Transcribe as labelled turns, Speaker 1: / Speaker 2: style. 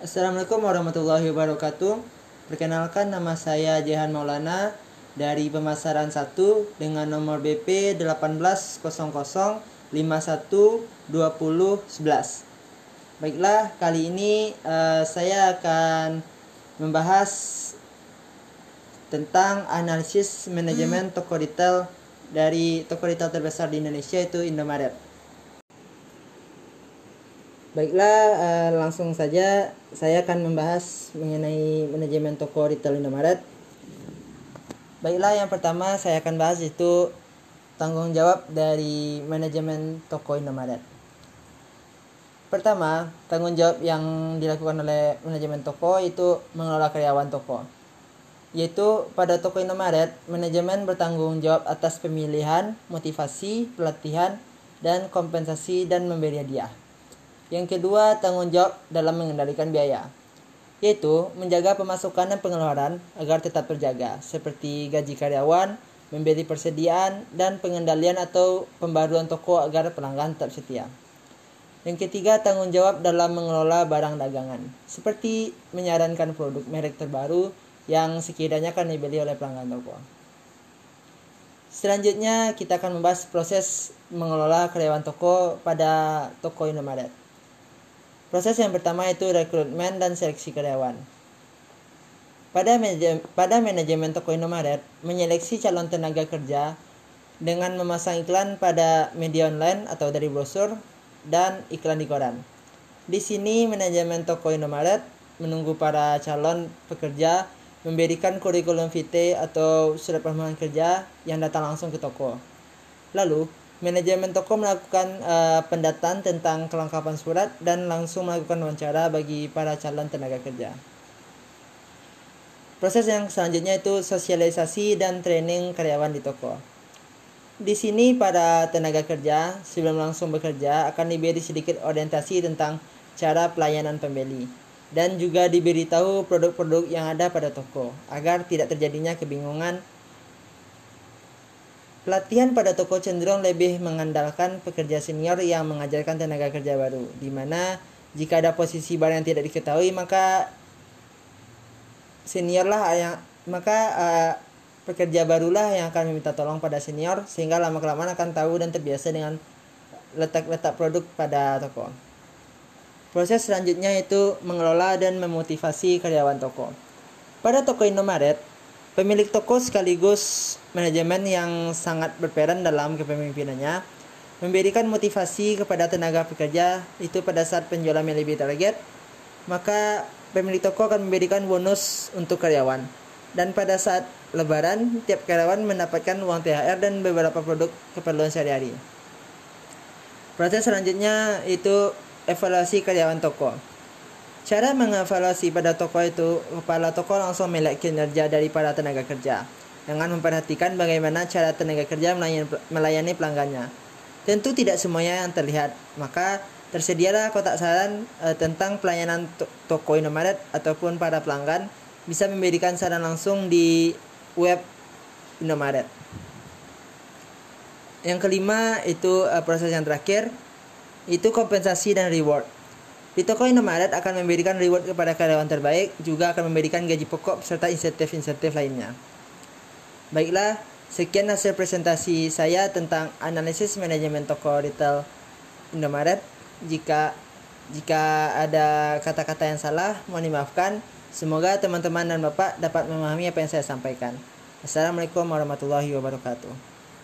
Speaker 1: Assalamualaikum warahmatullahi wabarakatuh. Perkenalkan nama saya Jehan Maulana dari pemasaran 1 dengan nomor BP 1800 Baiklah, kali ini uh, saya akan membahas tentang analisis manajemen toko retail dari toko retail terbesar di Indonesia yaitu Indomaret. Baiklah, uh, langsung saja saya akan membahas mengenai manajemen toko retail Indomaret. Baiklah, yang pertama saya akan bahas itu tanggung jawab dari manajemen toko Indomaret. Pertama, tanggung jawab yang dilakukan oleh manajemen toko itu mengelola karyawan toko. Yaitu pada toko Indomaret, manajemen bertanggung jawab atas pemilihan, motivasi, pelatihan, dan kompensasi dan memberi hadiah. Yang kedua, tanggung jawab dalam mengendalikan biaya, yaitu menjaga pemasukan dan pengeluaran agar tetap terjaga, seperti gaji karyawan, memberi persediaan, dan pengendalian atau pembaruan toko agar pelanggan tetap setia. Yang ketiga, tanggung jawab dalam mengelola barang dagangan, seperti menyarankan produk merek terbaru yang sekiranya akan dibeli oleh pelanggan toko. Selanjutnya, kita akan membahas proses mengelola karyawan toko pada toko Indomaret. Proses yang pertama itu rekrutmen dan seleksi karyawan. Pada, pada manajemen toko Indomaret, menyeleksi calon tenaga kerja dengan memasang iklan pada media online atau dari brosur dan iklan di koran. Di sini manajemen toko Indomaret menunggu para calon pekerja memberikan kurikulum vitae atau surat pengalaman kerja yang datang langsung ke toko. Lalu, Manajemen toko melakukan uh, pendataan tentang kelengkapan surat dan langsung melakukan wawancara bagi para calon tenaga kerja. Proses yang selanjutnya itu sosialisasi dan training karyawan di toko. Di sini para tenaga kerja sebelum langsung bekerja akan diberi sedikit orientasi tentang cara pelayanan pembeli dan juga diberitahu produk-produk yang ada pada toko agar tidak terjadinya kebingungan Pelatihan pada toko cenderung lebih mengandalkan pekerja senior yang mengajarkan tenaga kerja baru, di mana jika ada posisi barang yang tidak diketahui maka senior lah yang maka uh, pekerja barulah yang akan meminta tolong pada senior sehingga lama kelamaan akan tahu dan terbiasa dengan letak-letak produk pada toko. Proses selanjutnya itu mengelola dan memotivasi karyawan toko. Pada toko Indomaret, Pemilik toko sekaligus manajemen yang sangat berperan dalam kepemimpinannya memberikan motivasi kepada tenaga pekerja itu pada saat penjualan lebih target maka pemilik toko akan memberikan bonus untuk karyawan. Dan pada saat lebaran tiap karyawan mendapatkan uang THR dan beberapa produk keperluan sehari-hari. Proses selanjutnya itu evaluasi karyawan toko Cara mengevaluasi pada toko itu, kepala toko langsung melihat kinerja dari para tenaga kerja dengan memperhatikan bagaimana cara tenaga kerja melayani, pelanggannya. Tentu tidak semuanya yang terlihat, maka tersedialah kotak saran e, tentang pelayanan to toko Indomaret ataupun para pelanggan bisa memberikan saran langsung di web Indomaret. Yang kelima itu e, proses yang terakhir itu kompensasi dan reward. Di toko Indomaret akan memberikan reward kepada karyawan terbaik, juga akan memberikan gaji pokok serta insentif-insentif lainnya. Baiklah, sekian hasil presentasi saya tentang analisis manajemen toko retail Indomaret. Jika jika ada kata-kata yang salah, mohon dimaafkan. Semoga teman-teman dan Bapak dapat memahami apa yang saya sampaikan. Assalamualaikum warahmatullahi wabarakatuh.